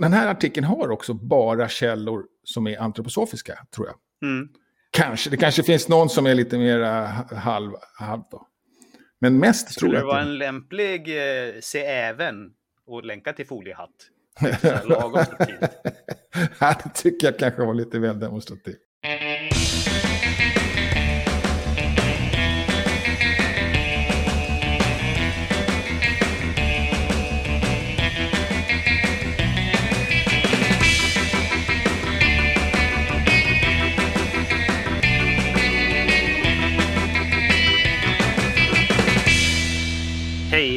Den här artikeln har också bara källor som är antroposofiska, tror jag. Mm. Kanske, det kanske finns någon som är lite mer halv, halv då. Men mest Skulle tror det jag vara att en lämplig eh, se även och länka till foliehatt? Ja, det tycker jag kanske var lite väl demonstrativt.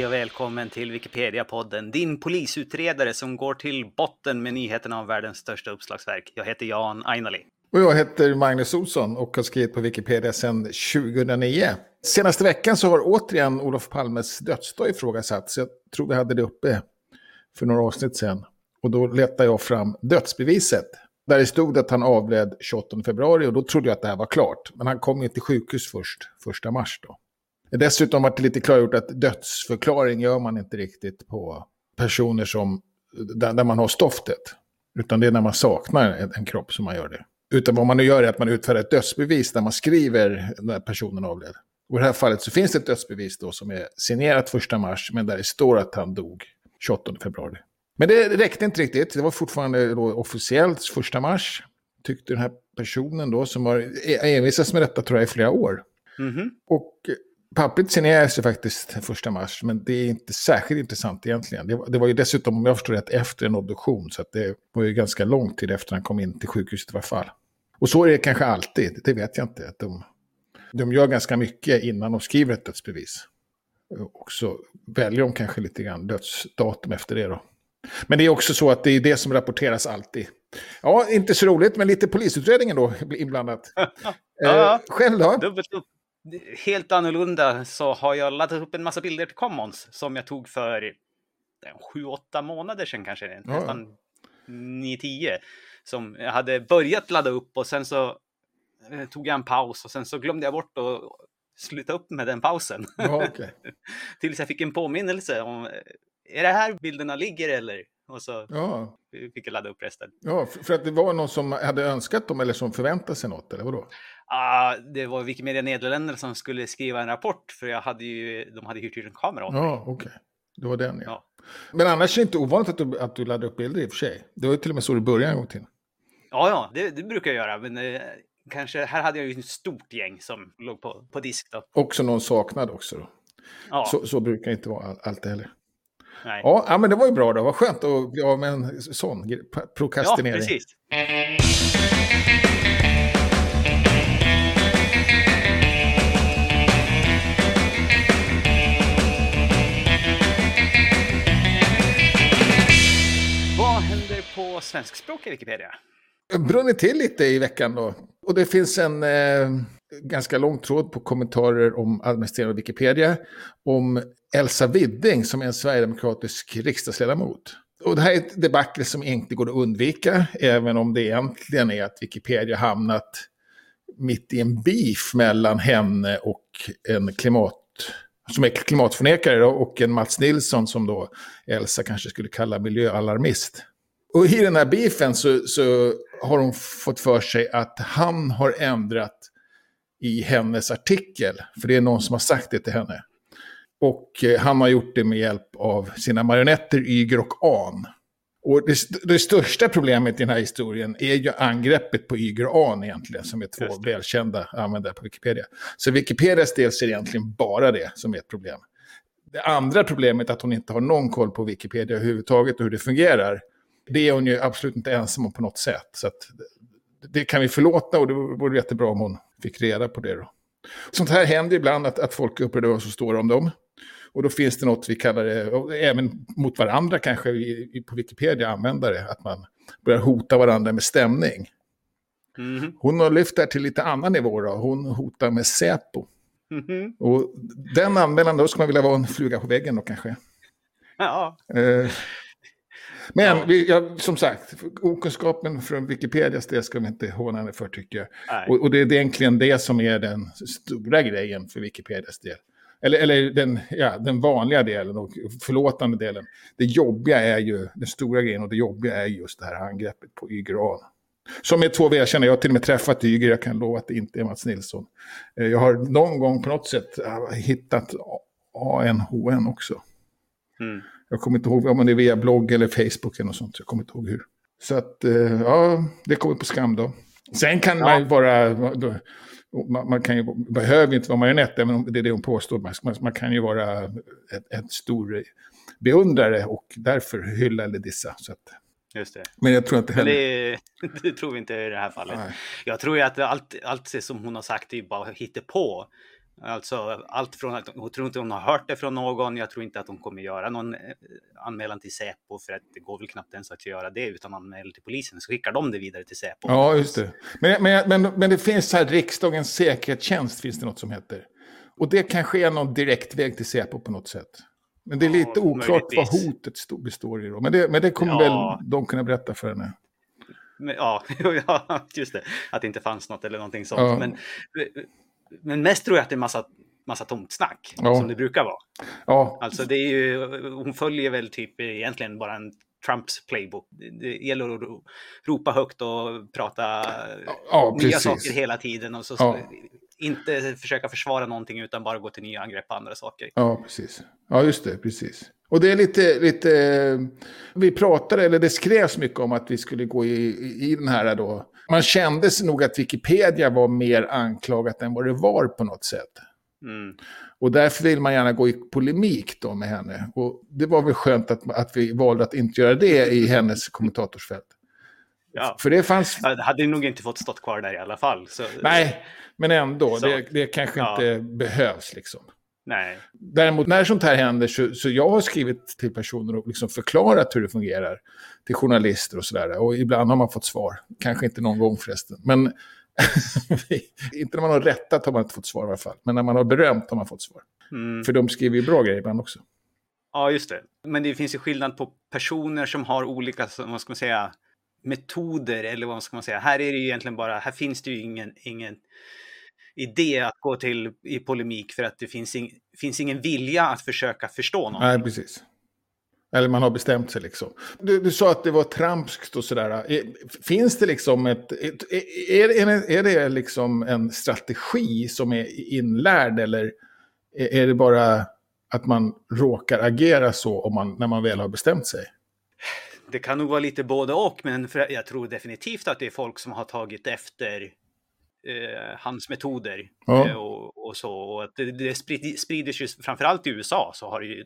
Hej och välkommen till Wikipedia-podden, din polisutredare som går till botten med nyheterna om världens största uppslagsverk. Jag heter Jan Ainali. Och jag heter Magnus Olsson och har skrivit på Wikipedia sedan 2009. Senaste veckan så har återigen Olof Palmes dödsdag ifrågasatts. Jag tror vi hade det uppe för några avsnitt sedan. Och då letade jag fram dödsbeviset. Där det stod att han avled 28 februari och då trodde jag att det här var klart. Men han kom ju till sjukhus först, första mars då. Dessutom var det lite klargjort att dödsförklaring gör man inte riktigt på personer som, där, där man har stoftet. Utan det är när man saknar en, en, kropp som man gör det. Utan vad man nu gör är att man utfärdar ett dödsbevis där man skriver när personen avled. Och i det här fallet så finns det ett dödsbevis då som är signerat första mars men där det står att han dog 28 februari. Men det räckte inte riktigt. Det var fortfarande officiellt första mars. Tyckte den här personen då som har envisats med detta tror jag i flera år. Mm -hmm. Och Pappret signerades ju faktiskt första mars, men det är inte särskilt intressant egentligen. Det var, det var ju dessutom, om jag förstår rätt, efter en obduktion, så det var ju ganska lång tid efter han kom in till sjukhuset i alla fall. Och så är det kanske alltid, det vet jag inte. Att de, de gör ganska mycket innan de skriver ett dödsbevis. Och så väljer de kanske lite grann dödsdatum efter det då. Men det är också så att det är det som rapporteras alltid. Ja, inte så roligt, men lite polisutredningen då inblandat. eh, själv då? Dubbelt upp helt annorlunda så har jag laddat upp en massa bilder till Commons som jag tog för sju, åtta månader sedan kanske, Ja. nästan 9-10. Som jag hade börjat ladda upp och sen så eh, tog jag en paus och sen så glömde jag bort att sluta upp med den pausen. Ja, okej. Tills jag fick en påminnelse om, är det här bilderna ligger eller? Och så Ja, fick jag ladda upp resten. ja, för för att det var någon som hade önskat dem eller som förväntade sig något, eller vadå? Ah, det var Wikimedia Nederländerna som skulle skriva en rapport för jag hade ju, de hade hyrt ut en kamera åt mig. Ja, okej. Det var den, ja. Ja. Men annars är det inte ovanligt att du, att du laddar upp bilder i och för sig. Det var ju till och med så det började en gång till. Ja, ja, det, det brukar jag göra, men eh, kanske här hade jag ju ett stort gäng som låg på, på disk då. Också någon saknad också då. Ja, Så, så brukar det inte vara all, alltid heller. nej. Ja, men det var ju bra då. Vad skönt att bli av med en sån gre- ja prokrastinering. precis. Svenskspråkiga Wikipedia? brunnit till lite i veckan då. Och det finns en eh, ganska lång tråd på kommentarer om administrerande Wikipedia. Om Elsa Widding som är en sverigedemokratisk riksdagsledamot. Och det här är ett debacle som inte går att undvika. Även om det egentligen är att Wikipedia hamnat mitt i en beef mellan henne och en klimat som är klimatförnekare då, och en Mats Nilsson som då Elsa kanske skulle kalla miljöalarmist. Och i den här beefen så, så har hon fått för sig att han har ändrat i hennes artikel. För det är någon som har sagt det till henne. Och eh, han har gjort det med hjälp av sina marionetter Yger och An. Och det, det största problemet i den här historien är ju angreppet på Yger och An egentligen, som är två välkända användare på Wikipedia. Så Wikipedias del ser egentligen bara det som är ett problem. Det andra problemet är att hon inte har någon koll på Wikipedia överhuvudtaget och hur det fungerar. Det är hon ju absolut inte ensam om på något sätt. Så att det kan vi förlåta och det vore jättebra om hon fick reda på det då. Sånt här händer ibland att, att folk är upprörda vad som står om dem. Och då finns det något vi kallar det, och även mot varandra kanske i, på Wikipedia användare, att man börjar hota varandra med stämning. Mhm, Hon har lyft det här till lite annan nivå då. Hon hotar med Säpo. mhm. Och den anmälan då skulle man vilja vara en fluga på väggen då kanske. Ja, Eh, Men Ja. vi, ja, som sagt, okunskapen från Wikipedias del ska vi inte håna henne för tycker jag. Och, och det är egentligen det som är den stora grejen för Wikipedias del. Eller, eller den, ja, den vanliga delen och förlåtande delen. Det jobbiga är ju, den stora grejen och det jobbiga är just det här angreppet på Yger Ahn. Som är två V-känner, jag har till och med träffat Yger, jag kan lova att det inte är Mats Nilsson. Eh, jag har någon gång på något sätt hittat ANHN också. Mm. Jag kommer inte ihåg om det är via blogg eller Facebook eller något sånt, jag kommer inte ihåg hur. Så att, eh, ja, det kommer på skam då. Sen kan ja. man ju vara, man, kan ju, behöver inte vara marionett, även om det är det hon påstår. Man, man kan ju vara ett, ett stor beundrare och därför hylla eller dissa. Så att, Just det. Men jag tror inte heller... Det, det, tror vi inte i det här fallet. Nej. Jag tror ju att allt, allt som hon har sagt är bara på. Alltså allt från att hon tror inte hon har hört det från någon. Jag tror inte att hon kommer göra någon eh, anmälan till Säpo för att det går väl knappt ens att göra det utan anmälan till polisen. Så skickar de det vidare till Säpo. Ja, just det. Men, men, men, men det finns så här riksdagens säkerhetstjänst finns det något som heter. Och det kanske är någon direktväg till Säpo på något sätt. Men det är lite ja, oklart vad hotet består i. Då. Men, det, men det kommer ja. väl de kunna berätta för henne. Men, ja, just det. Att det inte fanns något eller någonting sånt. Ja. Men, men mest tror jag att det är massa, massa tomt snack. Ja. Som det brukar vara. Ja. Alltså det är ju, hon följer väl typ egentligen bara en Trumps playbook. Det gäller att ropa högt och prata ja, nya saker hela tiden. Och så ja. inte försöka försvara någonting utan bara gå till nya angrepp på andra saker. Ja, precis. Ja, just det, precis. Och det är lite, lite, vi pratade, eller det skrevs mycket om att vi skulle gå i, i den här då. Man kände nog att Wikipedia var mer anklagat än vad det var på något sätt. Mm. Och därför vill man gärna gå i polemik då med henne. Och det var väl skönt att, att vi valde att inte göra det i hennes kommentatorsfält. Ja. För det fanns... Jag hade nog inte fått stått kvar där i alla fall. Så... Nej, men ändå. Det, det kanske ja. inte behövs liksom. Nej. Däremot när sånt här händer så, så jag har skrivit till personer och liksom förklarat hur det fungerar. Till journalister och sådär. Och ibland har man fått svar. Kanske inte någon gång förresten. Men inte när man har rättat har man inte fått svar i alla fall. Men när man har berömt har man fått svar. Mm. För de skriver ju bra grejer ibland också. Ja, just det. Men det finns ju skillnad på personer som har olika, vad ska man säga, metoder eller vad ska man säga. Här är det ju egentligen bara, här finns det ju ingen, ingen idé att gå till i polemik för att det finns, ing, finns ingen vilja att försöka förstå något. Nej, precis. Eller man har bestämt sig liksom. Du, du sa att det var trampskt och sådär. Finns det liksom ett... ett är, är, är det liksom en strategi som är inlärd eller är det bara att man råkar agera så om man, när man väl har bestämt sig? Det kan nog vara lite både och, men jag tror definitivt att det är folk som har tagit efter eh, hans metoder. Ja. Eh, och, och, så. Och det, det sprider sig, framförallt i USA så har det ju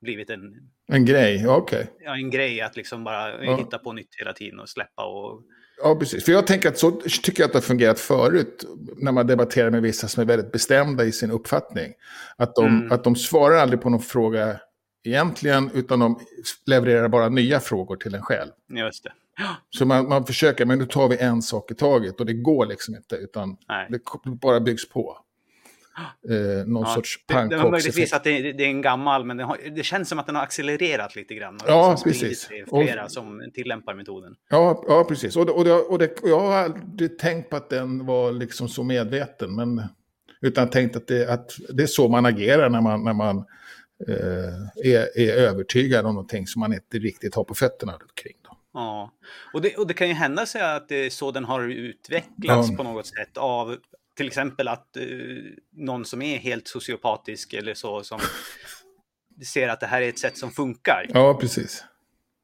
blivit en... En grej, okej. Okay. Ja, en grej att liksom bara ja. hitta på nytt hela tiden och släppa och... Ja, precis. För jag tänker att så tycker jag att det har fungerat förut. När man debatterar med vissa som är väldigt bestämda i sin uppfattning. Att de, mm. att de svarar aldrig på någon fråga egentligen, utan de levererar bara nya frågor till en själv. Just det. Så man, man försöker, men nu tar vi en sak i taget och det går liksom inte, utan Nej. det bara byggs på. Eh, någon ja, sorts pannkaksseffekt. Det, det var möjligtvis att det, det, är en gammal, men det, har, det, känns som att den har accelererat lite grann. Ja, liksom precis. Flera och, som tillämpar metoden. Ja, ja precis. Och, och, och, och jag har aldrig tänkt på att den var liksom så medveten, men utan tänkt att det, att det är så man agerar när man, när man eh, är, är övertygad om någonting som man inte riktigt har på fötterna kring. Ja, och det, och det kan ju hända sig att det är så den har utvecklats ja. på något sätt av till exempel att uh, någon som är helt sociopatisk eller så som ser att det här är ett sätt som funkar. Ja, precis.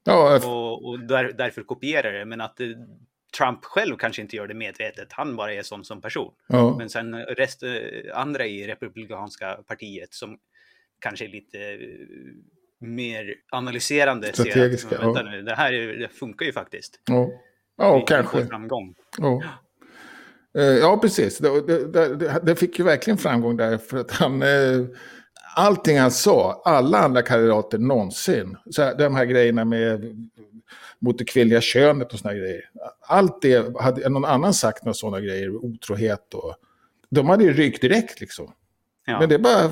Ja, och, och där, därför kopierar det, men att uh, Trump själv kanske inte gör det medvetet, han bara är sån som person. Ja. Men sen rest, uh, andra i republikanska partiet som kanske är lite mer analyserande. Strategiska. Ser att, vänta nu, det här det funkar ju faktiskt. Ja, ja Vi kanske. Framgång. Ja. Eh, ja, precis. Det, det, det, det, fick ju verkligen framgång där. För att han, eh, allting han sa, alla andra kandidater någonsin. Så här, de här grejerna med mot det kvinnliga könet och sådana grejer. Allt det, hade någon annan sagt några sådana grejer, otrohet och... De hade ju rykt direkt liksom. Ja. Men det bara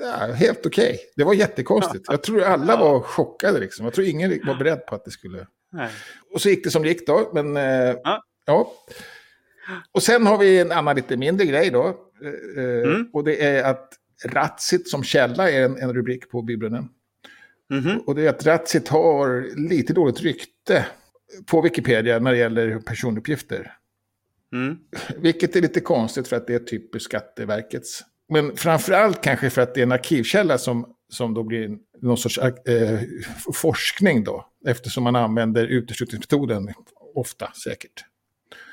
ja, helt okej. Okay. Det var jättekonstigt. Jag tror alla var chockade. Liksom. Jag tror ingen var beredd på att det skulle... Nej. Och så gick det som det gick då. Men eh, ja. ja. Och sen har vi en annan lite mindre grej då. Eh, eh, mm. Och det är att Ratsit som källa är en, en rubrik på Bibeln. Mhm. Och det är att Ratsit har lite dåligt rykte på Wikipedia när det gäller personuppgifter. Mm. Vilket är lite konstigt för att det är typiskt Skatteverkets. Men framförallt kanske för att det är en arkivkälla som, som då blir någon sorts eh, forskning då. Eftersom man använder uteslutningsmetoden ofta säkert.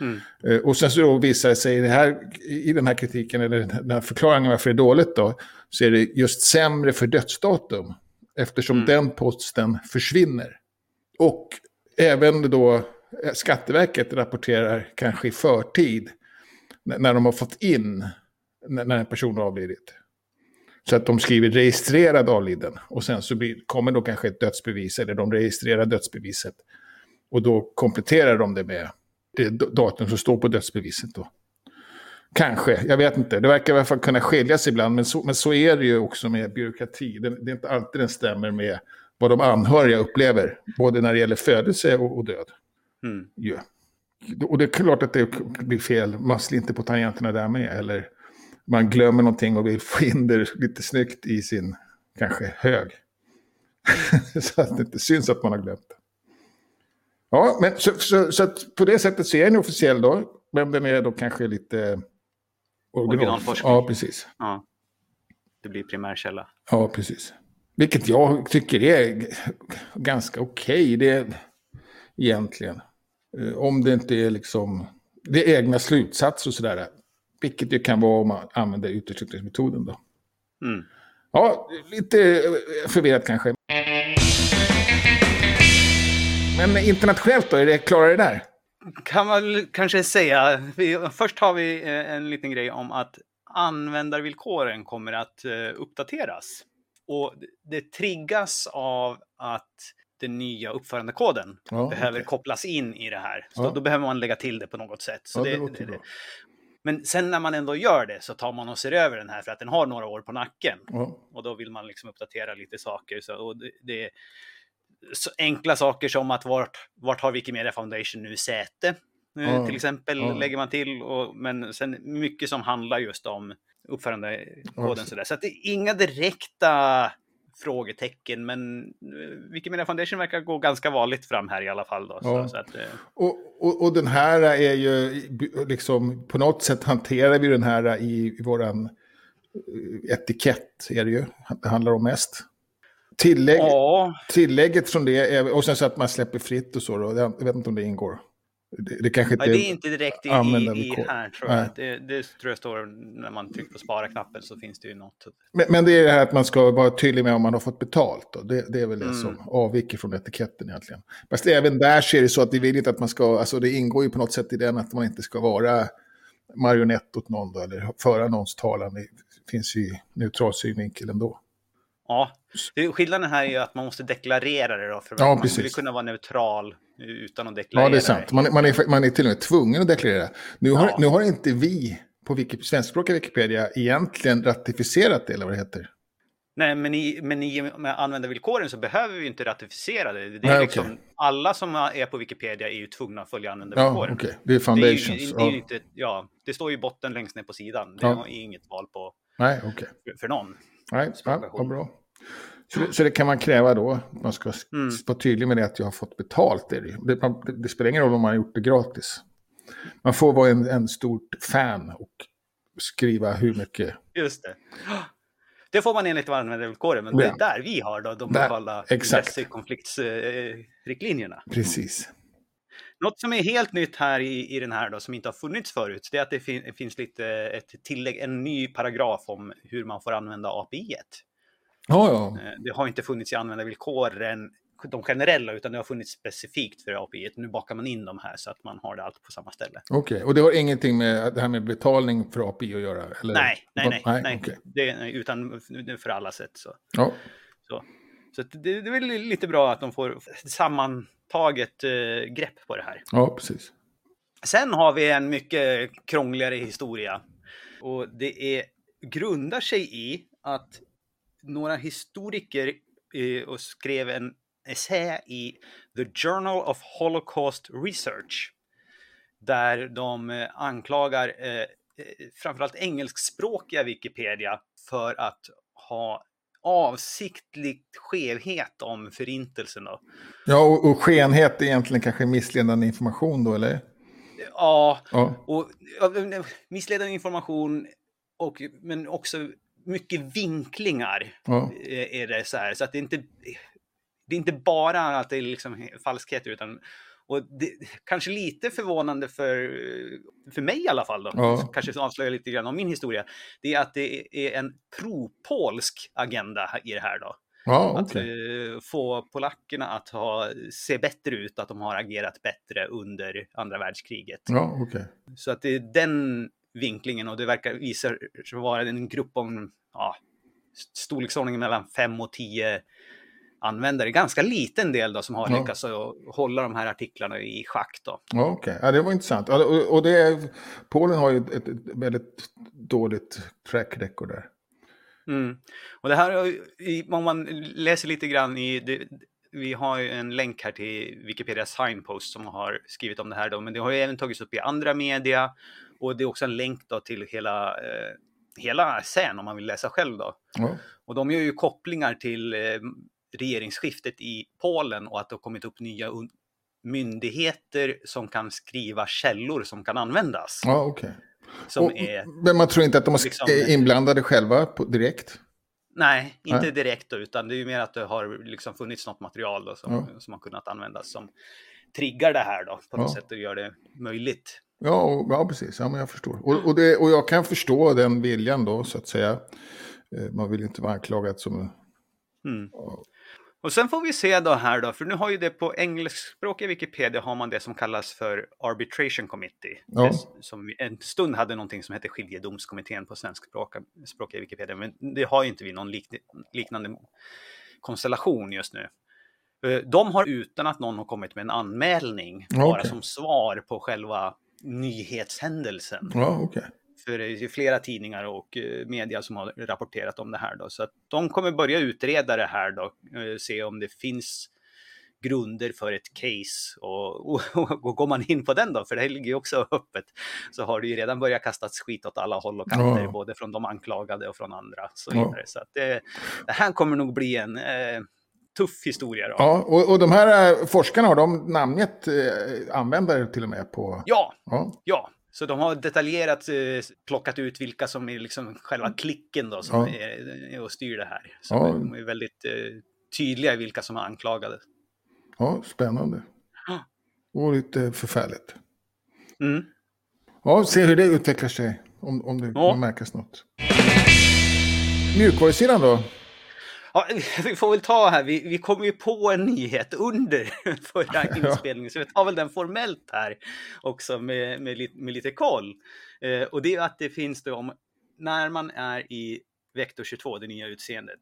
Mm. Eh, och sen så visar det sig det här, i den här kritiken, eller den här förklaringen varför det är dåligt då, så är det just sämre för dödsdatum. Eftersom Mm. den posten försvinner. Och även då eh, Skatteverket rapporterar kanske i förtid när de har fått in när en person har avlidit. Så att de skriver registrerad avliden och sen så blir, kommer då kanske ett dödsbevis eller de registrerar dödsbeviset. Och då kompletterar de det med det datum som står på dödsbeviset då. Kanske, jag vet inte. Det verkar i alla fall kunna skiljas ibland, men så, men så är det ju också med byråkrati. Det, det är inte alltid den stämmer med vad de anhöriga upplever, både när det gäller födelse och, och död. Mm. Ja. Och det är klart att det blir fel, man slår inte på tangenterna där med, eller man glömmer någonting och vill få in det lite snyggt i sin, kanske, hög. så att det inte syns att man har glömt det. Ja, men så, så, så på det sättet så är den officiell då, men den är då kanske lite original. Originalforskning. Ja, precis. Ja. Det blir primärkälla. Ja, precis. Vilket jag tycker är ganska okej. Det är egentligen. Eh, Om det inte är liksom det är egna slutsatser och sådär. Vilket det kan vara om man använder uteslutningsmetoden då. Mm. Ja, lite eh, förvirrat kanske. Men internationellt då, är det klarare där? Kan man kanske säga. Vi, först har vi eh, en liten grej om att användarvillkoren kommer att eh, uppdateras. Och det triggas av att den nya uppförandekoden Ja, behöver okej. kopplas in i det här. Så Ja. då behöver man lägga till det på något sätt. Så Ja, det det, det. Men sen när man ändå gör det så tar man och ser över den här för att den har några år på nacken. Ja, Och då vill man liksom uppdatera lite saker. Så, och det, det är så enkla saker som att vart, vart har Wikimedia Foundation nu säte? Ja, Till exempel ja. lägger man till. Och, men sen mycket som handlar just om uppförandekoden. Ja, sådär. Så att det är inga direkta frågetecken. Men eh, Wikimedia Foundation verkar gå ganska vanligt fram här i alla fall. Då, Ja. så, så att, eh, Och, och, och den här är ju, liksom, på något sätt hanterar vi den här i, i våran eh, etikett, är det ju, det handlar om mest. Tillägg, ja, Tillägget från det, är, och sen så att man släpper fritt och så, då, jag vet inte om det ingår. Det, det kanske inte... Nej, det är inte direkt i, i, i här tror jag. Det, det tror jag står när man trycker på spara-knappen så finns det ju något. men, men det är det här att man ska vara tydlig med om man har fått betalt. Då. Det, det är väl det Mm. som avviker från etiketten egentligen. Fast även där så är det så att vi vill inte att man ska, alltså det ingår ju på något sätt i den att man inte ska vara marionett åt någon då, eller föra någons talan. Det finns ju i neutral synvinkel ändå. Ja, skillnaden här är ju att man måste deklarera det då. För Ja, man precis. vill kunna vara neutral utan att deklarera Ja, det är sant. Man, man, är, man är till och med tvungen att deklarera. Nu har, Ja. nu har inte vi på Wiki, svenskspråkiga Wikipedia egentligen ratificerat det, eller vad det heter. Nej, men i, men i med användarvillkoren så behöver vi inte ratificera det. det är Nej, liksom, okej. Alla som är på Wikipedia är ju tvungna att följa Ja, användarvillkoren. okej. Det är Det, är ju, foundations. det, är ju ja. inte, ja, det står ju botten längst ner på sidan. Det Ja. är inget val på Nej, okej. för, någon. Nej, ja, vad bra. Så det, så det kan man kräva då. Man ska Mm. vara tydlig med det att jag har fått betalt. Det, det, det, man, det, det spelar ingen roll om man har gjort det gratis. Man får vara en, en stort fan och skriva hur mycket. Just det. Det får man enligt användarvillkoren, men det Ja. är där vi har då de Där, lokala exakt. intressekonfliktsriktlinjerna. Precis. Något som är helt nytt här i, i den här då, som inte har funnits förut, det är att det fin finns lite ett tillägg, en ny paragraf om hur man får använda API. -et. Ja, ja. Eh, Det har inte funnits i användarvillkoren, de generella, utan det har funnits specifikt för API. Nu bakar man in de här så att man har det allt på samma ställe. Okej, och det har ingenting med det här med betalning för API att göra? Eller? Nej, nej, nej, nej, nej. okej. Det, utan för alla sätt. Så. Ja, Så, så det, det är väl lite bra att de får sammantaget eh, grepp på det här. ja, precis. Sen har vi en mycket krångligare historia. Och det är, grundar sig i att några historiker eh, och skrev en essä i The Journal of Holocaust Research. Där de eh, anklagar eh, framförallt engelskspråkiga Wikipedia för att ha avsiktligt skevhet om förintelsen. Då. Ja, och, och skenhet är egentligen kanske missledande information då, eller? Ja, ja. och missledande information, och, men också mycket vinklingar ja. är det så här. Så att det är inte, det är inte bara att det är liksom falskheter, utan och det, kanske lite förvånande för, för mig i alla fall, då, ja. kanske avslöjar lite grann om min historia, det är att det är en pro-polsk agenda i det här. Då. Ja, okay. Att uh, få polackerna att ha, se bättre ut, att de har agerat bättre under andra världskriget. Ja, okay. Så att det är den vinklingen och det verkar visa sig vara en grupp om ja, storleksordningen mellan 5 och 10 användare. Ganska liten del då som har ja. lyckats hålla de här artiklarna i schack. Då. Ja, Okej, okay. ja, det var intressant. Och, och det är, Polen har ju ett, ett, väldigt dåligt track record där. Mm. Och det här, om man läser lite grann i, det, vi har ju en länk här till Wikipedia Signpost som har skrivit om det här då, men det har ju även tagits upp i andra media och det är också en länk då till hela, eh, hela SÄN om man vill läsa själv då. Mm. Och de gör ju kopplingar till eh, regeringsskiftet i Polen och att det har kommit upp nya myndigheter som kan skriva källor som kan användas. Ja. Okay. men man tror inte att de liksom, är inblandade själva på, direkt? Nej, inte nej. direkt då, utan det är ju mer att det har liksom funnits något material då, som, ja. som har kunnat användas som triggar det här då på något ja. sätt och gör det möjligt. Ja, och, ja precis. Ja, men jag förstår. Och, och, det, och jag kan förstå den viljan då, så att säga. Eh, man vill inte vara anklagad som... Mm. Och sen får vi se då här då, för nu har ju det på engelskspråkiga Wikipedia har man det som kallas för Arbitration Committee. Ja. Som en stund hade någonting som hette skiljedomskommittén på svenskspråkiga Wikipedia, men det har ju inte vi någon lik, liknande konstellation just nu. Eh, de har utan att någon har kommit med en anmälning, okay. bara som svar på själva nyhetshändelsen. Ja, okay. För det är flera tidningar och eh, media som har rapporterat om det här. Då. Så att de kommer börja utreda det här då, eh, se om det finns grunder för ett case. Och, och, och, går man in på den då, för det ligger ju också öppet, så har det ju redan börjat kastas skit åt alla håll och kanter, ja. både från de anklagade och från andra. Så, vidare. Ja. så att det, det, här kommer nog bli en eh, tuff historia. Då. Ja, och, och de här eh, forskarna, har de namngett eh, användare till och med på... Ja, ja. ja. Så de har detaljerat eh, plockat ut vilka som är liksom själva klicken då som ja. är, är och styr det här. Så ja. de är väldigt eh, tydliga i vilka som är anklagade. Ja, spännande. Ja. Och lite förfärligt. Mm. Ja, se hur det utvecklar sig. Om, om det ja. märkas något. Mjukvarusidan då? Ja, vi får väl ta här, vi, vi kom ju på en nyhet under förra inspelningen, så vi tar väl den formellt här också med, med, med lite koll. Eh, och det är att det finns då, om, när man är i Vector 22, det nya utseendet,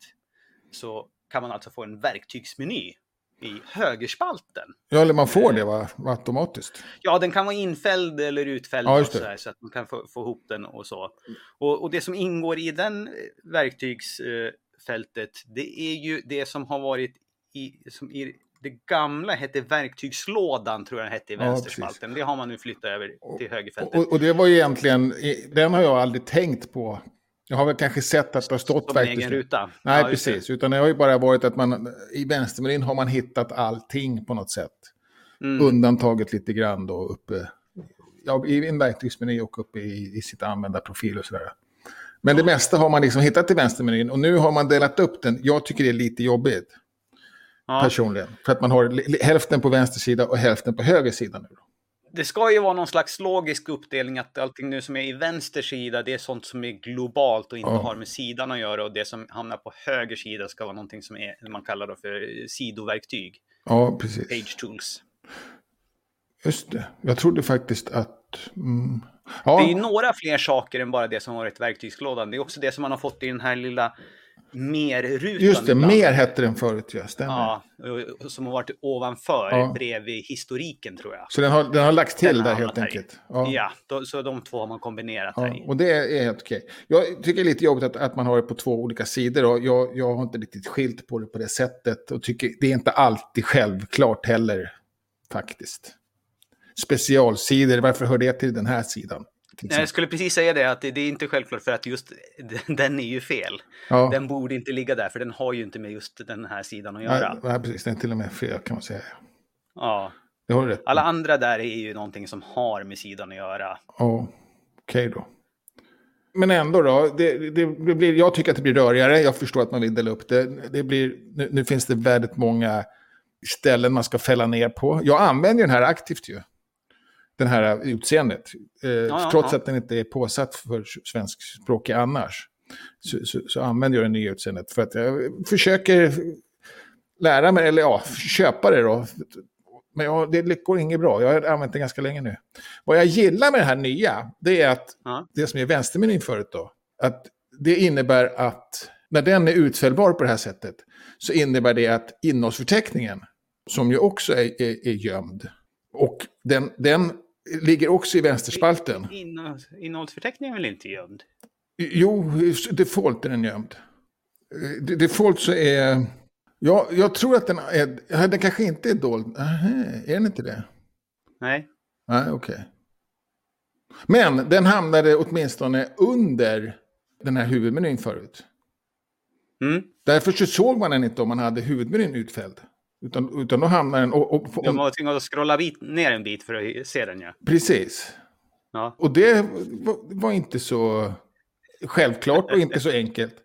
så kan man alltså få en verktygsmeny i högerspalten. Ja, eller man får det va? automatiskt. Ja, den kan vara infälld eller utfälld ja, så, här, så, att man kan få, få ihop den och så. Och, och det som ingår i den verktygs eh, fältet, det är ju det som har varit i, som i det gamla hette verktygslådan, tror jag den hette i vänsterspalten. Ja, det har man nu flyttat över till högerfältet. Och, och, det var ju egentligen, den har jag aldrig tänkt på. Jag har väl kanske sett att det har stått Som en egen ruta. Nej, ja, precis. Utan det har ju bara varit att man i vänstermenyn har man hittat allting på något sätt. Mm. Undantaget lite grann då uppe ja, i en verktygsmeny och uppe i, i sitt användarprofil och sådär. Men det mesta har man liksom hittat i vänstermenyn och nu har man delat upp den. Jag tycker det är lite jobbigt. Ja. Personligen. För att man har hälften på vänster sida och hälften på höger sida nu. Det ska ju vara någon slags logisk uppdelning att allting nu som är i vänster sida det är sånt som är globalt och inte ja. har med sidan att göra och det som hamnar på höger sida ska vara någonting som är, man kallar det för sidoverktyg. Ja, precis. Page tools. Just det. Jag trodde faktiskt att... Mm, Ja. Det är ju några fler saker än bara det som varit verktygslådan. Det är också det som man har fått i den här lilla mer-rutan. Just det, ibland. mer hette den förut, ja. Stämmer. Ja, som har varit ovanför, ja. bredvid historiken tror jag. Så den har, den har lagts till där helt enkelt? Ja, ja då, så de två har man kombinerat ja, här i. Och det är helt okej. Jag tycker det är lite jobbigt att, att man har det på två olika sidor. Och jag, jag har inte riktigt skilt på det på det sättet. Och tycker det är inte alltid självklart heller, faktiskt specialsidor, varför hör det till den här sidan? Nej, jag skulle precis säga det, att det, det, är inte självklart för att just den är ju fel. Ja. Den borde inte ligga där, för den har ju inte med just den här sidan att göra. Nej, nej precis. Den är till och med fel kan man säga. Ja. Det har du rätt Alla andra där är ju någonting som har med sidan att göra. Ja, okej okay då. Men ändå då, det, det, blir, jag tycker att det blir rörigare. Jag förstår att man vill dela upp det. det blir, nu, nu finns det väldigt många ställen man ska fälla ner på. Jag använder den här aktivt ju. Den här utseendet. Eh, ja, trots ja. att den inte är påsatt för svenskspråkig annars. Så, så, så, använder jag det nya utseendet. För att jag försöker lära mig, eller ja, köpa det då. Men jag, det går inget bra. Jag har använt det ganska länge nu. Vad jag gillar med det här nya, det är att ja. det som är vänstermenyn förut då, att det innebär att när den är utfällbar på det här sättet så innebär det att innehållsförteckningen, som ju också är, är, är gömd, och den, den ligger också i vänsterspalten. innehållsförteckningen är väl inte gömd? Jo, default är den gömd. Default så är... Ja, jag tror att den är... Den kanske inte är dold. Aha, är den inte det? Nej. Nej, okej. Okay. Men den hamnade åtminstone under den här huvudmenyn förut. Mm. Därför så såg man den inte om man hade huvudmenyn utfälld. Utan, utan då hamnar den... Och, och, och, var tvungen att scrolla bit, ner en bit för att se den ja. Precis. Ja. Och det var, inte så självklart och inte så enkelt.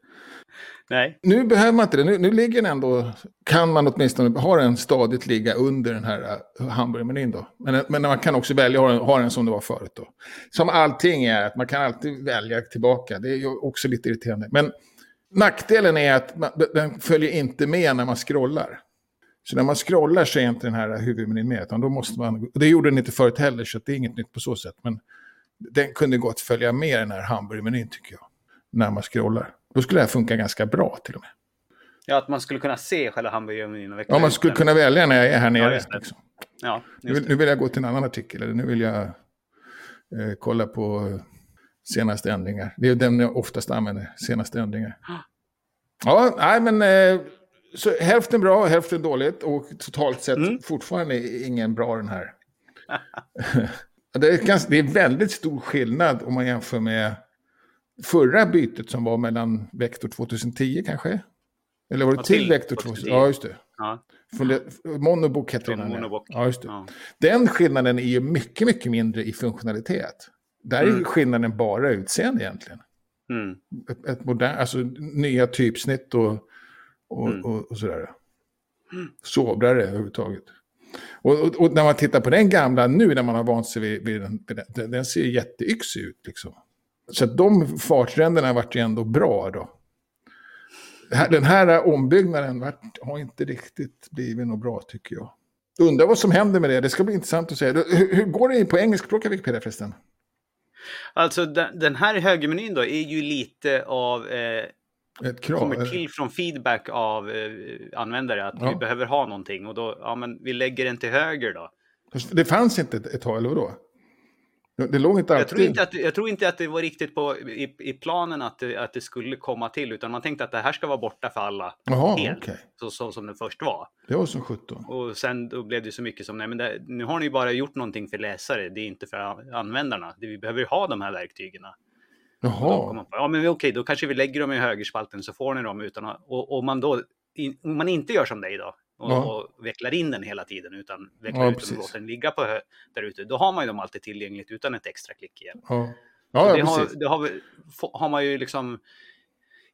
Nej. Nu behöver man inte det. Nu, nu ligger den ändå, kan man åtminstone ha den stadigt ligga under den här uh, hamburgermenyn då. Men, men man kan också välja att ha den, ha den som det var förut då. Som allting är, att man kan alltid välja tillbaka. Det är också lite irriterande. Men nackdelen är att man, den följer inte med när man scrollar. Så när man scrollar så är inte den här huvudmenyn med. Utan då måste man, det gjorde den inte förut heller, så det är inget nytt på så sätt. Men den kunde gott följa med den här hamburgermenyn tycker jag. När man scrollar. Då skulle det här funka ganska bra till och med. Ja, att man skulle kunna se själva hamburgermenyn. Ja, man skulle kunna välja när jag är här nere. Ja, liksom. ja, nu, nu, vill jag gå till en annan artikel, eller nu vill jag eh, kolla på senaste ändringar. Det är den jag oftast använder, senaste ändringar. Ja, nej men eh, så hälften bra, hälften dåligt och totalt sett mm. fortfarande ingen bra den här. det, är ganska, det är väldigt stor skillnad om man jämför med förra bytet som var mellan Vector 2010 kanske. Eller var det ja, till, till Vector 2010? Ja, just det. Ja. Det, Monobok hette den. Monobok. Ja, just det. Ja. Den skillnaden är ju mycket, mycket mindre i funktionalitet. Där mm. är skillnaden bara utseende egentligen. Mm. Ett, ett modern, alltså nya typsnitt och och, mm. och, och sådär. Sobrare överhuvudtaget. Och, och, och, när man tittar på den gamla nu när man har vant sig vid, vid den, den, den ser jätteyxig ut liksom. Så att de fartränderna vart ju ändå bra då. Den här ombyggnaden vart, har inte riktigt blivit något bra tycker jag. Undrar vad som händer med det, det ska bli intressant att se. Hur, hur går det på engelskspråkiga Wikipedia förresten? Alltså den, den här högermenyn då är ju lite av eh, ett krav. kommer till från feedback av eh, användare att ja. vi behöver ha någonting och då, ja men vi lägger den till höger då. Det fanns inte ett, ett tag, eller vadå? Det låg inte alltid. Jag tror inte att, jag tror inte att det var riktigt på, i, i planen att det, att det skulle komma till, utan man tänkte att det här ska vara borta för alla. Jaha, helt, okay. så, så som det först var. Det var som 17. Och sen då blev det så mycket som, nej men det, nu har ni bara gjort någonting för läsare, det är inte för användarna. Det, vi behöver ha de här verktygen. Jaha. Ja, men okej, då kanske vi lägger dem i högerspalten så får ni dem utan att, och, och man då, in, om man inte gör som dig då och, ja. och vecklar in den hela tiden utan vecklar ja, ut den och låter den ligga på där ute, då har man ju dem alltid tillgängligt utan ett extra klick igen. Ja, ja, det, har, det har, har, man ju liksom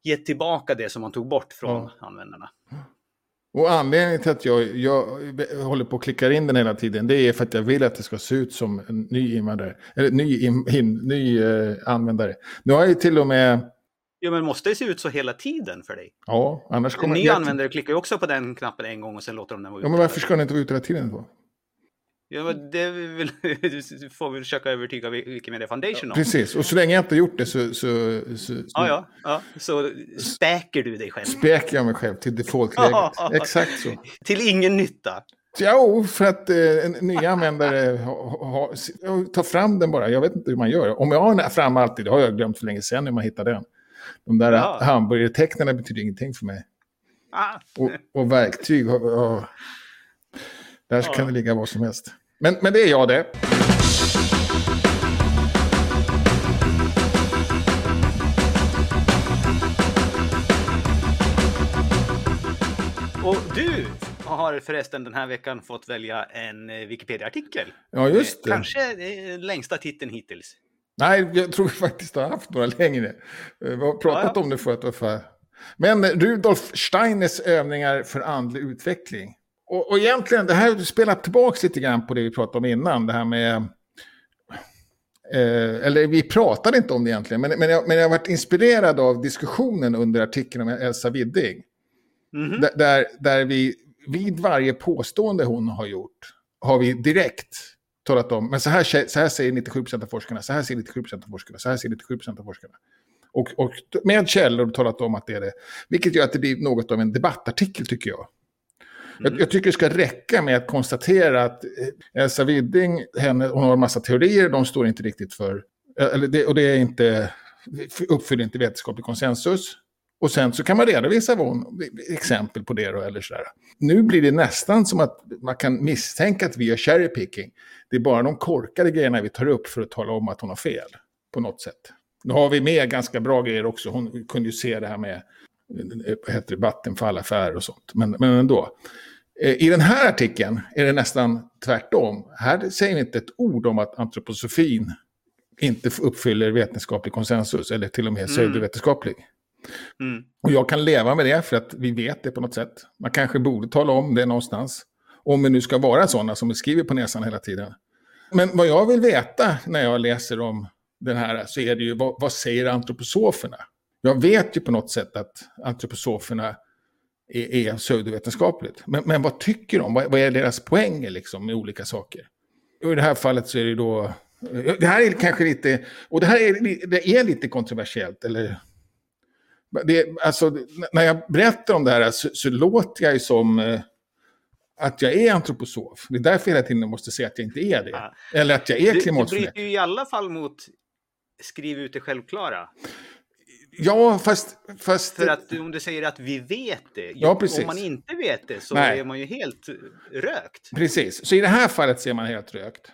gett tillbaka det som man tog bort från användarna. Och anledningen till att jag, jag håller på att klicka in den hela tiden, det är för att jag vill att det ska se ut som en ny invandrare, eller ny, in, in, ny uh, användare. Nu har jag till och med... Ja, men måste det se ut så hela tiden för dig? Ja, annars kommer... En ny användare klickar ju också på den knappen en gång och sen låter de den vara ute. Ja, men varför ska den inte vara ute hela tiden då? Ja, men det vill, får vi försöka övertyga Wikimedia Foundation om. Precis, och så länge jag inte gjort det så... så, så, så ja, ja, ja, så späker du dig själv. Späker jag mig själv till default-läget. Exakt så. Till ingen nytta. Ja, för att eh, nya användare ha, ha, ta fram den bara. Jag vet inte hur man gör. Om jag har den fram alltid, det har jag glömt för länge sedan hur man hittar den. De där ja. hamburgertecknarna betyder ingenting för mig. Ah. Och, och verktyg, och, där ja. kan det ligga vad som helst. Men, men det är jag det. Och du har förresten den här veckan fått välja en eh, Wikipedia-artikel. Ja, just eh, det. Kanske eh, längsta titeln hittills. Nej, jag tror faktiskt att jag har haft några längre. Vi har pratat ja, ja. om det förut. Men Rudolf Steiners övningar för andlig utveckling. Och, och egentligen, det här spelar tillbaka lite grann på det vi pratade om innan. Det här med... Eh, eller vi pratade inte om det egentligen, men, men, jag, men jag har varit inspirerad av diskussionen under artikeln om Elsa Widding. Mm -hmm. där, där vi vid varje påstående hon har gjort har vi direkt talat om, men så här, så här säger 97% av forskarna, så här säger 97% av forskarna, så här säger 97% av forskarna. Och, och med källor talat om att det är det. Vilket gör att det blir något av en debattartikel tycker jag. Mm. Jag, jag, tycker det ska räcka med att konstatera att eh, Elsa Widding, henne, hon har en massa teorier, de står inte riktigt för, eh, eller det, och det är inte, uppfyller inte vetenskaplig konsensus. Och sen så kan man redovisa hon, exempel på det då, eller sådär. Nu blir det nästan som att man kan misstänka att vi gör cherry picking. Det är bara de korkade grejerna vi tar upp för att tala om att hon har fel. På något sätt. Nu har vi med ganska bra grejer också. Hon kunde ju se det här med vad heter det, Vattenfall-affär och sånt. Men, men ändå. Eh, I den här artikeln är det nästan tvärtom. Här säger vi inte ett ord om att antroposofin inte uppfyller vetenskaplig konsensus, eller till och med mm. pseudovetenskaplig. Mm. Och jag kan leva med det för att vi vet det på något sätt. Man kanske borde tala om det någonstans. Om vi nu ska vara sådana som skriver på näsan hela tiden. Men vad jag vill veta när jag läser om den här så är det ju vad, vad säger antroposoferna? Jag vet ju på något sätt att antroposoferna är, är pseudovetenskapligt. Men, men vad tycker de? Vad, vad är deras poänger liksom med olika saker? Och I det här fallet så är det då... Det här är kanske lite... Och det här är, det är lite kontroversiellt, eller det, alltså, när jag berättar om det här så, så låter jag ju som eh, att jag är antroposof. Det är därför jag hela tiden måste säga att jag inte är det. Ja. Eller att jag är klimatförnekare. Du bryter ju i alla fall mot skriv ut det självklara. Ja, fast, fast... För att om du säger att vi vet det. Ja, precis. Om man inte vet det så Nej. är man ju helt rökt. Precis, så i det här fallet så är man helt rökt.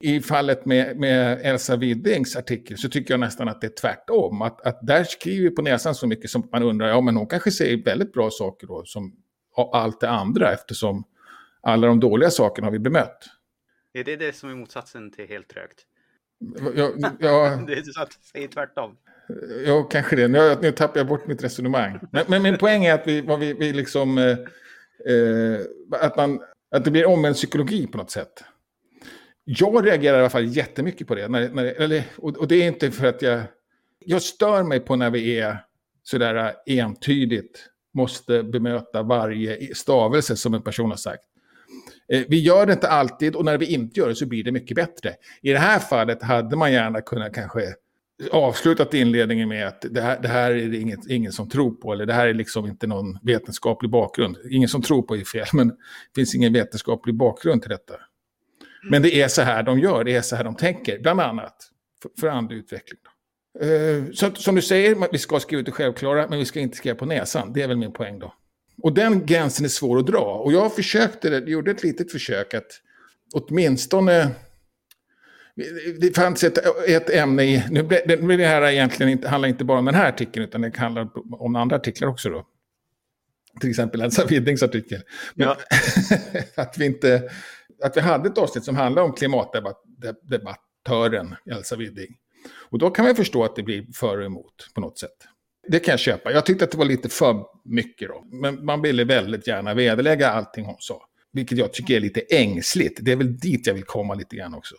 I fallet med, med Elsa Widdings artikel så tycker jag nästan att det är tvärtom. Att, att där skriver på näsan så mycket som man undrar, ja men hon kanske säger väldigt bra saker då, som allt det andra, eftersom alla de dåliga sakerna har vi bemött. Är det det som är motsatsen till helt rökt? Ja, ja, det är så att säger tvärtom. Ja, kanske det. Nu, nu tappar jag bort mitt resonemang. Men, men min poäng är att vi, vad vi, vi liksom... Eh, eh, att, man, att det blir omvänd psykologi på något sätt jag reagerar i alla fall jättemycket på det. När, när, eller, och, och, det är inte för att jag... Jag stör mig på när vi är sådär eh, entydigt måste bemöta varje stavelse som en person har sagt. Eh, vi gör det inte alltid och när vi inte gör det så blir det mycket bättre. I det här fallet hade man gärna kunnat kanske avslutat inledningen med att det här, det här är det inget, ingen som tror på, eller det här är liksom inte någon vetenskaplig bakgrund. Ingen som tror på är fel, men det finns ingen vetenskaplig bakgrund till detta. Men det är så här de gör, det är så här de tänker, bland annat för, för andlig utveckling. Uh, så som du säger, vi ska skriva ut det självklara, men vi ska inte skriva på näsan. Det är väl min poäng då. Och den gränsen är svår att dra. Och jag försökte, gjorde ett litet försök att åtminstone... Det fanns ett, ett ämne i... Nu blir det här egentligen inte, handlar inte bara om den här artikeln, utan det handlar om andra artiklar också då. Till exempel Elsa Widdings artikel. Ja. att vi inte att vi hade ett avsnitt som handlade om klimatdebattören Elsa Widding. Och då kan man förstå att det blir för och emot på något sätt. Det kan jag köpa. Jag tyckte att det var lite för mycket då. Men man ville väldigt gärna vederlägga allting hon sa. Vilket jag tycker är lite ängsligt. Det är väl dit jag vill komma lite grann också.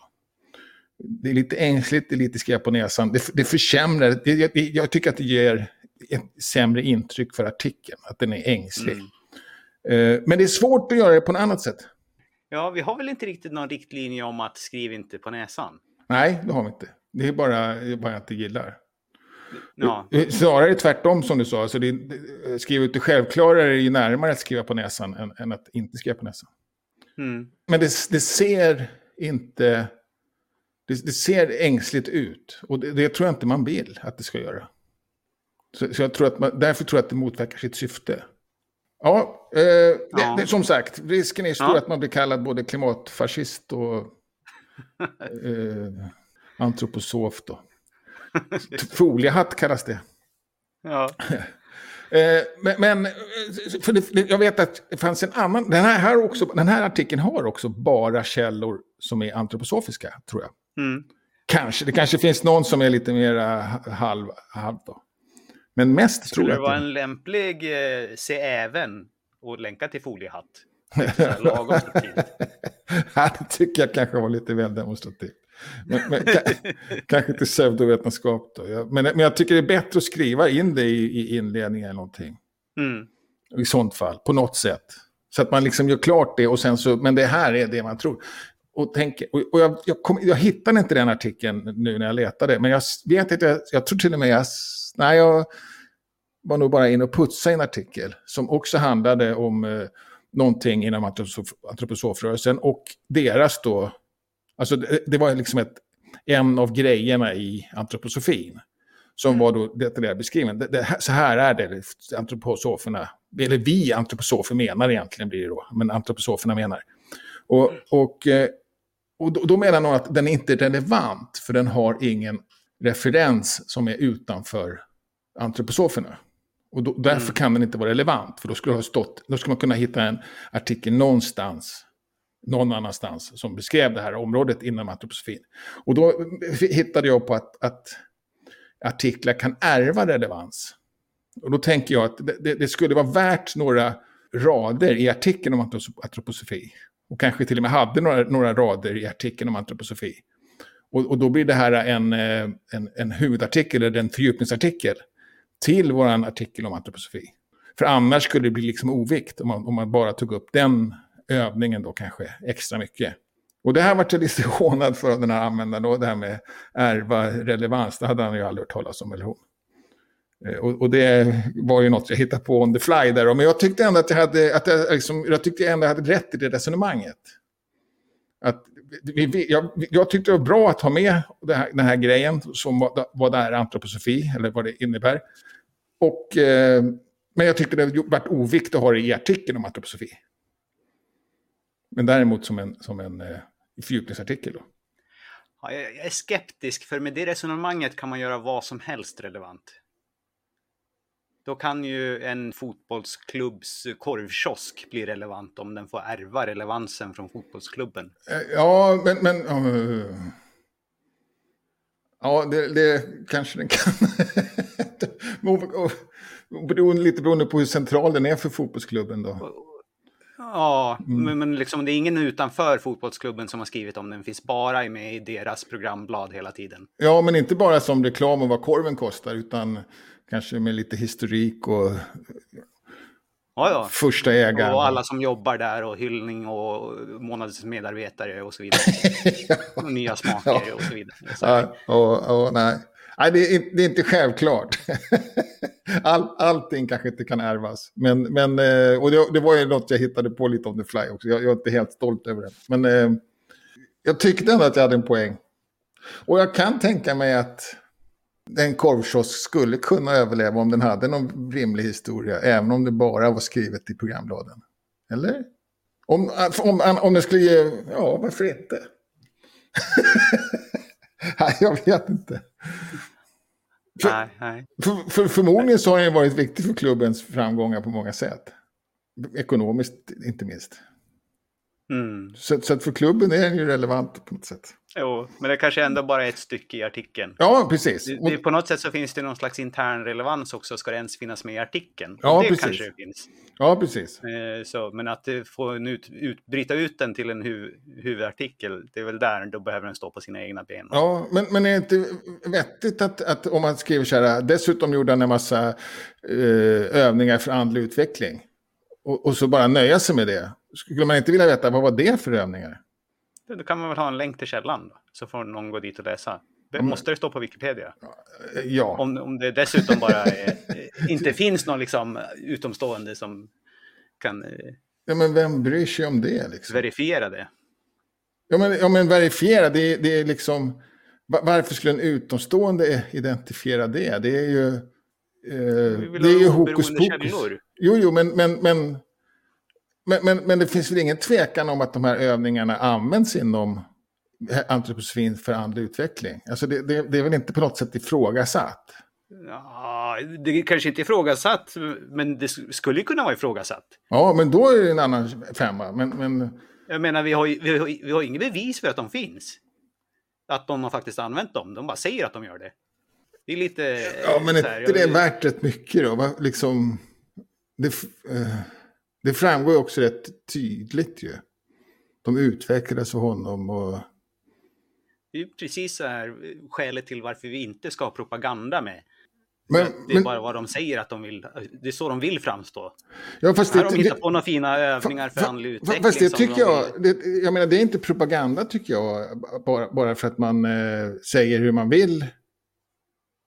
Det är lite ängsligt, det är lite skräp på näsan. Det, det försämrar. Det, jag, jag, tycker att det ger ett sämre intryck för artikeln. Att den är ängslig. Mm. Uh, men det är svårt att göra det på något annat sätt. Ja, vi har väl inte riktigt någon riktlinje om att skriv inte på näsan? Nej, det har vi inte. Det är bara, bara jag inte gillar. Ja. Snarare tvärtom som du sa. Alltså det, det, skriva ut det självklara är ju närmare att skriva på näsan än, än att inte skriva på näsan. Mm. Men det, det, ser inte... Det, det, ser ängsligt ut. Och det, tror jag inte man vill att det ska göra. Så, så jag tror att man, därför tror jag att det motverkar sitt syfte. Ja, eh, ja. Det, som sagt, risken är stor ja. att man blir kallad både klimatfascist och eh, antroposof. Då. Foliehatt kallas det. Ja. Eh, men, men för det, jag vet att det fanns en annan, den här, här också, den här artikeln har också bara källor som är antroposofiska, tror jag. Mm. Kanske, det kanske finns någon som är lite mer halv, halv då. Men mest Skulle tror jag det vara en lämplig eh, se även och länka till foliehatt? Lagom det tycker jag kanske var lite väl demonstrativt. Men, men, kanske inte pseudovetenskap då. Jag, men, men jag tycker det är bättre att skriva in det i, i inledningen eller någonting. Mm. I sånt fall, på något sätt. Så att man liksom gör klart det och sen så, men det här är det man tror. Och, tänk, och, jag, jag, kom, jag hittade inte den artikeln nu när jag letade, men jag vet att jag, jag tror till och med jag, nej, jag var nog bara inne och putsade en artikel som också handlade om eh, någonting inom antroposofrörelsen och deras då Alltså det, det var liksom ett, en av grejerna i antroposofin. Som mm. var då detaljerat beskriven. Det, det, så här är det antroposoferna, eller vi antroposofer menar egentligen blir det då, men antroposoferna menar. Och, och, eh, och då, då menar någon att den är inte relevant för den har ingen referens som är utanför antroposoferna. Och då, därför mm. kan den inte vara relevant, för då skulle, ha stått, då skulle man kunna hitta en artikel någonstans någon annanstans som beskrev det här området inom antroposofin. Och då hittade jag på att, att artiklar kan ärva relevans. Och då tänker jag att det, det, skulle vara värt några rader i artikeln om antroposofi. Och kanske till och med hade några, några rader i artikeln om antroposofi. Och, och då blir det här en, eh, en, en huvudartikel eller en fördjupningsartikel till vår artikel om antroposofi. För annars skulle det bli liksom ovikt om man, om man bara tog upp den övningen då kanske extra mycket. Och det här var jag lite hånad för den här användaren då, det här med ärva relevans, det hade han ju aldrig hört talas om, eller hon. Eh, och, och, det var ju något jag hittade på on the fly där. Men jag tyckte ändå att jag hade, att jag, liksom, jag tyckte ändå jag hade rätt i det resonemanget. Att vi, jag, jag tyckte det var bra att ha med här, den här grejen, som vad, vad det är antroposofi, eller vad det innebär. Och, eh, men jag tyckte det var oviktigt att ha det i artikeln om antroposofi. Men däremot som en, som en eh, fördjupningsartikel. Då. Ja, jag är skeptisk, för med det resonemanget kan man göra vad som helst relevant. Då kan ju en fotbollsklubbs korvkiosk bli relevant om den får ärva relevansen från fotbollsklubben. Eh, ja, men... men ja, det, det kanske den kan. beroende, lite beroende på hur central den är för fotbollsklubben då. Ja, mm. men, men liksom, det är ingen utanför fotbollsklubben som har skrivit om den. Den finns bara med i deras programblad hela tiden. Ja, men inte bara som reklam om vad korven kostar, utan kanske med lite historik och ja, ja. första ägaren. Och alla som jobbar där och hyllning och månadsmedarbetare och så vidare. ja. och nya smaker ja. och så vidare. Så. Ja, och, och, nej. Nej, det är, det är inte självklart. All, allting kanske inte kan ärvas. Men, men, eh, och det, det, var ju något jag hittade på lite om the fly också. Jag, jag är inte helt stolt över det. Men eh, jag tyckte ändå att jag hade en poäng. Och jag kan tänka mig att en korvkiosk skulle kunna överleva om den hade någon rimlig historia. Även om det bara var skrivet i programbladen. Eller? Om, om, om det skulle ge... Ja, varför inte? Nej, jag vet inte. För, nej, nej. För, för, förmodligen så har den varit viktig för klubbens framgångar på många sätt. Ekonomiskt inte minst. Mm. Så, så för klubben är den ju relevant på något sätt. Jo, men det kanske ändå bara är ett stycke i artikeln. Ja, precis. Det, det, på något sätt så finns det någon slags intern relevans också. Ska det ens finnas med i artikeln? Ja, det precis. kanske det finns. Ja, precis. Eh, så, men att få en ut, ut, bryta ut den till en hu, huvudartikel, det är väl där då behöver den stå på sina egna ben. Ja, men, men är det inte vettigt att, att om man skriver så här, dessutom gjorde han en massa eh, övningar för andlig utveckling. Och, och så bara nöja sig med det. Skulle man inte vilja veta vad var det för övningar? Då kan man väl ha en länk till källan då, så får någon gå dit och läsa. Det måste det stå på Wikipedia? Ja. Om, om det dessutom bara är, inte finns någon liksom utomstående som kan... Eh, ja, men vem bryr sig om det? Liksom? Verifiera det. Ja, men, ja, men verifiera, det, det är liksom... Varför skulle en utomstående identifiera det? Det är ju... Eh, det är ju hokus pokus. Jo, jo, men, men, men men, men, men det finns väl ingen tvekan om att de här övningarna används inom antroposofin för andlig utveckling? Alltså det, det, det är väl inte på något sätt ifrågasatt? Ja, det kanske inte är ifrågasatt, men det skulle kunna vara ifrågasatt. Ja, men då är det en annan femma. Men, men... Jag menar, vi har, vi, har, vi har inget bevis för att de finns. Att de har faktiskt använt dem. De bara säger att de gör det. Det är lite... Ja, men är inte det värt rätt mycket då? Liksom, det, eh, det framgår ju också rätt tydligt ju. De utvecklades för honom och... Det är precis så här skälet till varför vi inte ska ha propaganda med. Men, det är men, bara vad de säger att de vill. Det är så de vill framstå. ja, fast Här har det, de hittat det, på några fina övningar för fa- andlig fa- utveckling. Fast det tycker de jag, det, jag menar det är inte propaganda tycker jag, bara, bara för att man eh, säger hur man vill.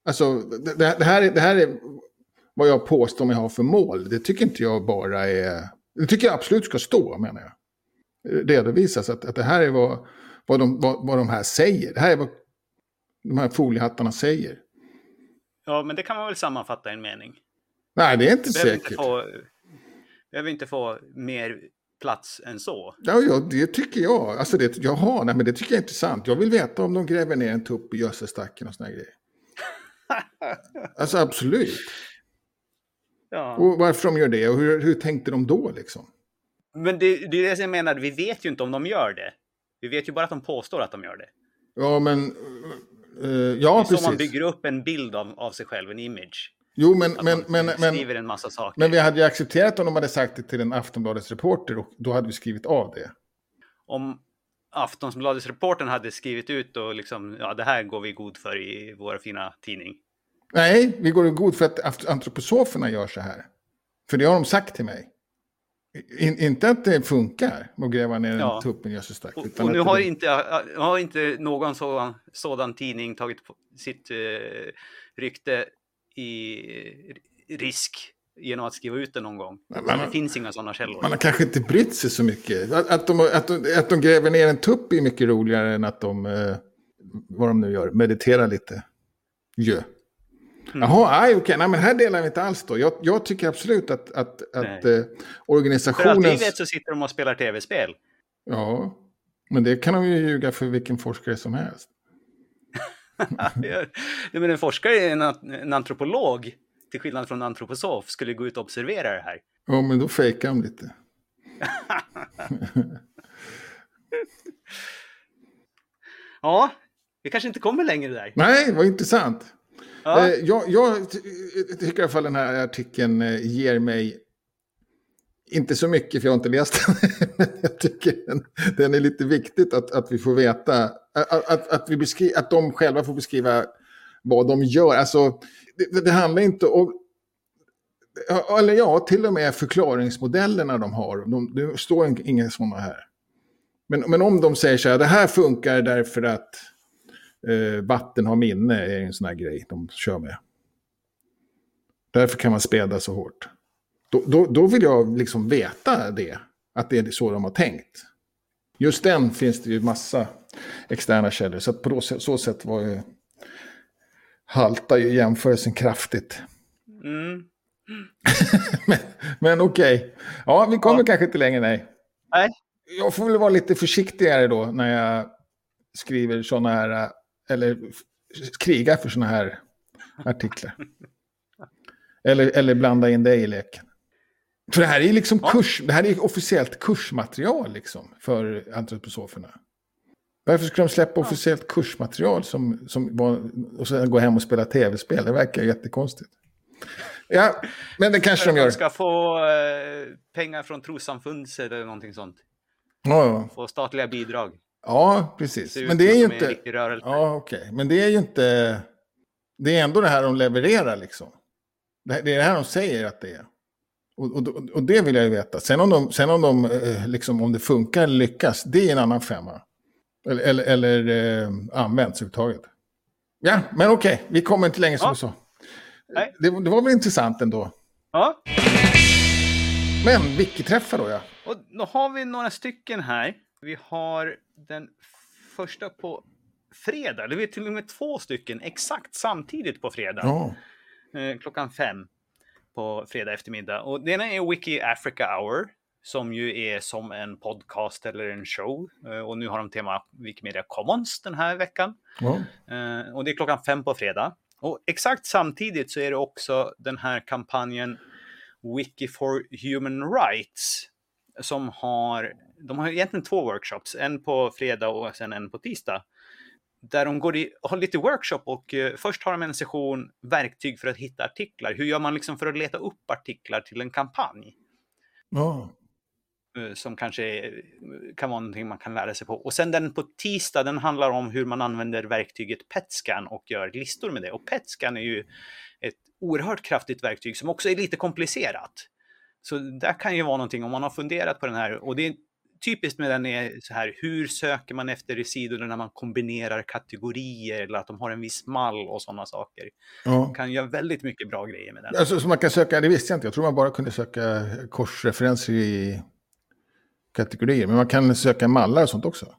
Alltså det, det, det, här, är- det här är vad jag påstår mig ha för mål. Det tycker inte jag bara är, det tycker jag absolut ska stå menar jag. Redovisas att, att det här är vad, vad, de, vad, vad de här säger. Det här är vad de här foliehattarna säger. Ja, men det kan man väl sammanfatta i en mening. Nej, det är inte behöver inte säkert. få, behöver inte få mer plats än så. Ja, ja, det tycker jag. Alltså det, jaha, nej, men det tycker jag är intressant. Jag vill veta om de gräver ner en tupp i gödselstacken och såna grejer. Alltså absolut. Ja. Och varför de gör det och hur, hur tänkte de då liksom? Men det, det är det jag menar, vi vet ju inte om de gör det. Vi vet ju bara att de påstår att de gör det. Ja, men... Det ja, är så man precis. bygger upp en bild av, av sig själv, en image. Jo, men, Att men, men, skriver en massa saker. men vi hade ju accepterat om de hade sagt det till en Aftonbladets reporter och då hade vi skrivit av det. Om Aftonbladets reportern hade skrivit ut och liksom, ja det här går vi god för i vår fina tidning. Nej, vi går i god för att antroposoferna gör så här. För det har de sagt till mig. In, inte att det funkar att gräva ner en Ja. tupp gödselstack. Och, och nu har det- inte, har inte någon sådan, sådan tidning tagit sitt eh, rykte i risk genom att skriva ut det någon gång. Man- det finns inga sådana källor. Man har kanske inte brytt sig så mycket. Att, att, de, att, de, att de gräver ner en tupp är mycket roligare än att de, eh, vad de nu gör, mediterar lite. Jö. Mm. Jaha, okej, nej men här delar vi inte alls då. Jag, jag tycker absolut att, att, att eh, För allt vi organisationens... vet så sitter de och spelar tv-spel. Ja, men det kan de ju ljuga för vilken forskare som helst. Men en forskare, en, en antropolog, till skillnad från en antroposof, skulle gå ut och observera det här. Ja, men då fejkar de lite. Ja, vi kanske inte kommer längre där. Nej, vad intressant. Ja, eh, jag, jag eh, tycker i alla fall den här artikeln eh, ger mig inte så mycket för jag har inte läst den. Jag tycker den, den är lite viktigt att, att vi får veta, att, att, att, vi beskri, att de själva får beskriva vad de gör. Alltså, det, det handlar inte om, eller ja, till och med förklaringsmodellerna de har. De, det står inga sådana här. Men, men om de säger så här, det här funkar därför att eh, vatten har minne är en sån här grej de kör med. Därför kan man späda så hårt. Då, då, då vill jag liksom veta det, att det är så de har tänkt. Just den finns det ju massa externa källor, så på så sätt var ju, haltar ju jämförelsen kraftigt. mm. men men okej, ja vi kommer Ja. kanske inte längre, nej. Nej. Jag får väl vara lite försiktigare då när jag skriver sådana här, eller krigar för sådana här artiklar. eller, eller blanda in dig i leken. För det här är liksom Ja. kurs, det här är officiellt kursmaterial liksom för antroposoferna. Varför ska de släppa officiellt kursmaterial som, som var, och sen gå hem och spela tv-spel? Det verkar jättekonstigt. Ja, men det kanske de De gör. ska få eh, pengar från trossamfundet eller någonting sånt. Ja, ja. Få statliga bidrag. Ja precis. Men det är ju inte... Ja, okej. Men det är ju inte... Det är ändå det här de levererar liksom. Det, är det här de säger att det är. Och, och, och det vill jag ju veta. Sen om, de, sen om, de, eh, liksom, om det funkar eller lyckas, det är en annan femma. Eller, eller, eller eh, används överhuvudtaget. Ja, men okej. Vi kommer inte längre som Ja. sa. Nej. Det, det var väl intressant ändå. Ja, Men Wiki-träffar då ja. och då har vi några stycken här. Vi har den första på fredag. Det är till och med två stycken exakt samtidigt på fredag. Ja, eh, klockan fem på fredag eftermiddag. Och det ena är Wiki Africa Hour som ju är som en podcast eller en show. Eh, och nu har de tema Wikimedia Commons den här veckan. ja. Eh, och det är klockan fem på fredag. Och exakt samtidigt så är det också den här kampanjen Wiki for Human Rights som har, de har egentligen två workshops, en på fredag och sen en på tisdag. Där de går i, har lite workshop och uh, först har de en session verktyg för att hitta artiklar. Hur gör man liksom för att leta upp artiklar till en kampanj? Uh, som kanske är, kan vara någonting man kan lära sig på. Och sen den på tisdag, den handlar om hur man använder verktyget Petscan och gör listor med det. Och Petscan är ju ett oerhört kraftigt verktyg som också är lite komplicerat. Så där kan ju vara någonting om man har funderat på den här. Och det typiskt med den är så här, hur söker man efter sidorna när man kombinerar kategorier eller att de har en viss mall och sådana saker. Ja. Man kan göra väldigt mycket bra grejer med den. Alltså, så man kan söka, det visste jag inte, jag tror man bara kunde söka korsreferenser i kategorier, men man kan söka mallar och sånt också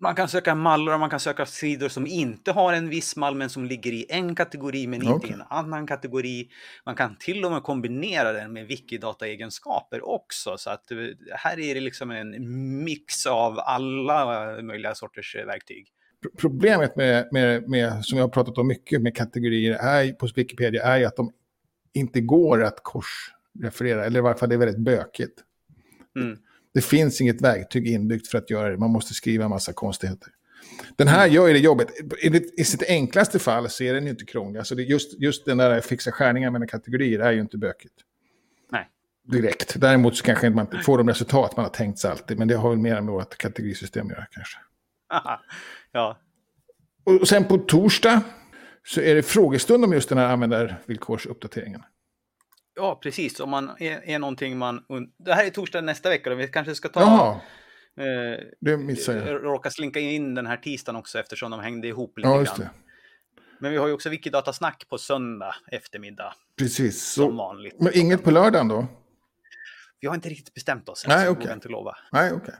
man kan söka mallar och man kan söka sidor som inte har en viss mall men som ligger i en kategori men inte okay. i en annan kategori. Man kan till och med kombinera den med Wikidata-egenskaper också. Så att eh, här är det liksom en mix av alla möjliga sorters eh, verktyg. Problemet med, med, med, som jag har pratat om mycket med kategorier är, på Wikipedia är ju att de inte går att korsreferera, eller i varje fall det är väldigt bökigt. Mm. Det finns inget verktyg inbyggt för att göra det. Man måste skriva en massa konstigheter. Den här gör ju det jobbet. I sitt enklaste fall så är den ju inte krånglig. Alltså just, just den där fixa skärningar mellan kategorier är ju inte bökigt. Nej. Direkt. Däremot så kanske man inte får de resultat man har tänkt sig alltid. Men det har väl mer med vårt kategorisystem att göra kanske. Aha. Ja. Och sen på torsdag så är det frågestund om just den här användarvillkorsuppdateringen. Ja, precis. Om man är, är någonting man... Det här är torsdag nästa vecka, och vi kanske ska ta... Jaha. Eh, det missade jag. Råka slinka in den här tisdagen också eftersom de hängde ihop lite ja, just det. Men vi har ju också Wikidata-snack på söndag eftermiddag. Precis. Som vanligt. Men inget på lördagen då? Vi har inte riktigt bestämt oss. Nej, okej. Okay. Nej, okej. Okay.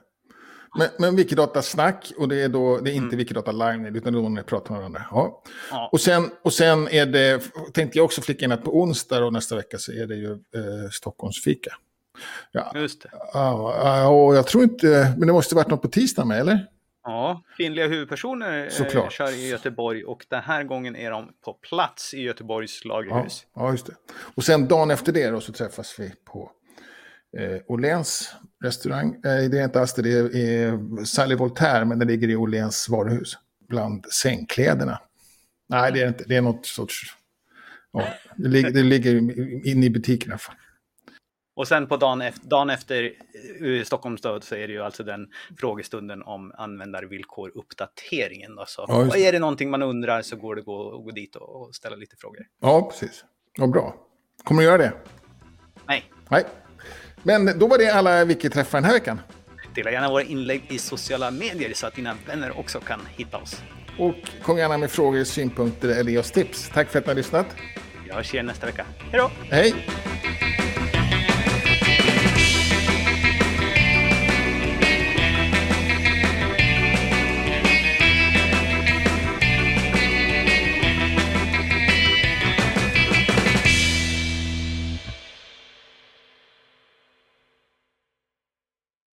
Men, men Wikidata-snack, och det är, då, det är inte mm. Wikidata Live, utan det är då ni pratar med varandra. Ja. ja. Och, sen, och sen är det, tänkte jag också flika in att på onsdag och nästa vecka så är det ju eh, Stockholmsfika. Ja. Just det. Ja, och jag tror inte, men det måste varit något på tisdag med, eller? Ja, kvinnliga huvudpersoner eh, Såklart. kör i Göteborg och den här gången är de på plats i Göteborgs lagerhus. Ja, ja just det. Och sen dagen efter det då så träffas vi på eh, Åhléns restaurang. Eh, det är inte alls det, det är Sally Voltaire, men det ligger i Åhléns varuhus. Bland sängkläderna. Nej, det är inte, det är något sorts... Ja, det, ligger, det ligger inne i butiken i alla fall. Och sen på dagen efter, dagen efter uh, Stockholms död så är det ju alltså den frågestunden om användarvillkor uppdateringen. Då. Så ja, är det någonting man undrar så går det att gå, gå dit och ställa lite frågor. Ja, precis. Ja, bra. Kommer du göra det? Nej. Nej. Men då var det alla Wiki-träffar den här veckan. Dela gärna våra inlägg i sociala medier så att dina vänner också kan hitta oss. Och kom gärna med frågor, synpunkter eller ge oss tips. Tack för att ni har lyssnat. Jag hörs igen nästa vecka. Hej då! Hej!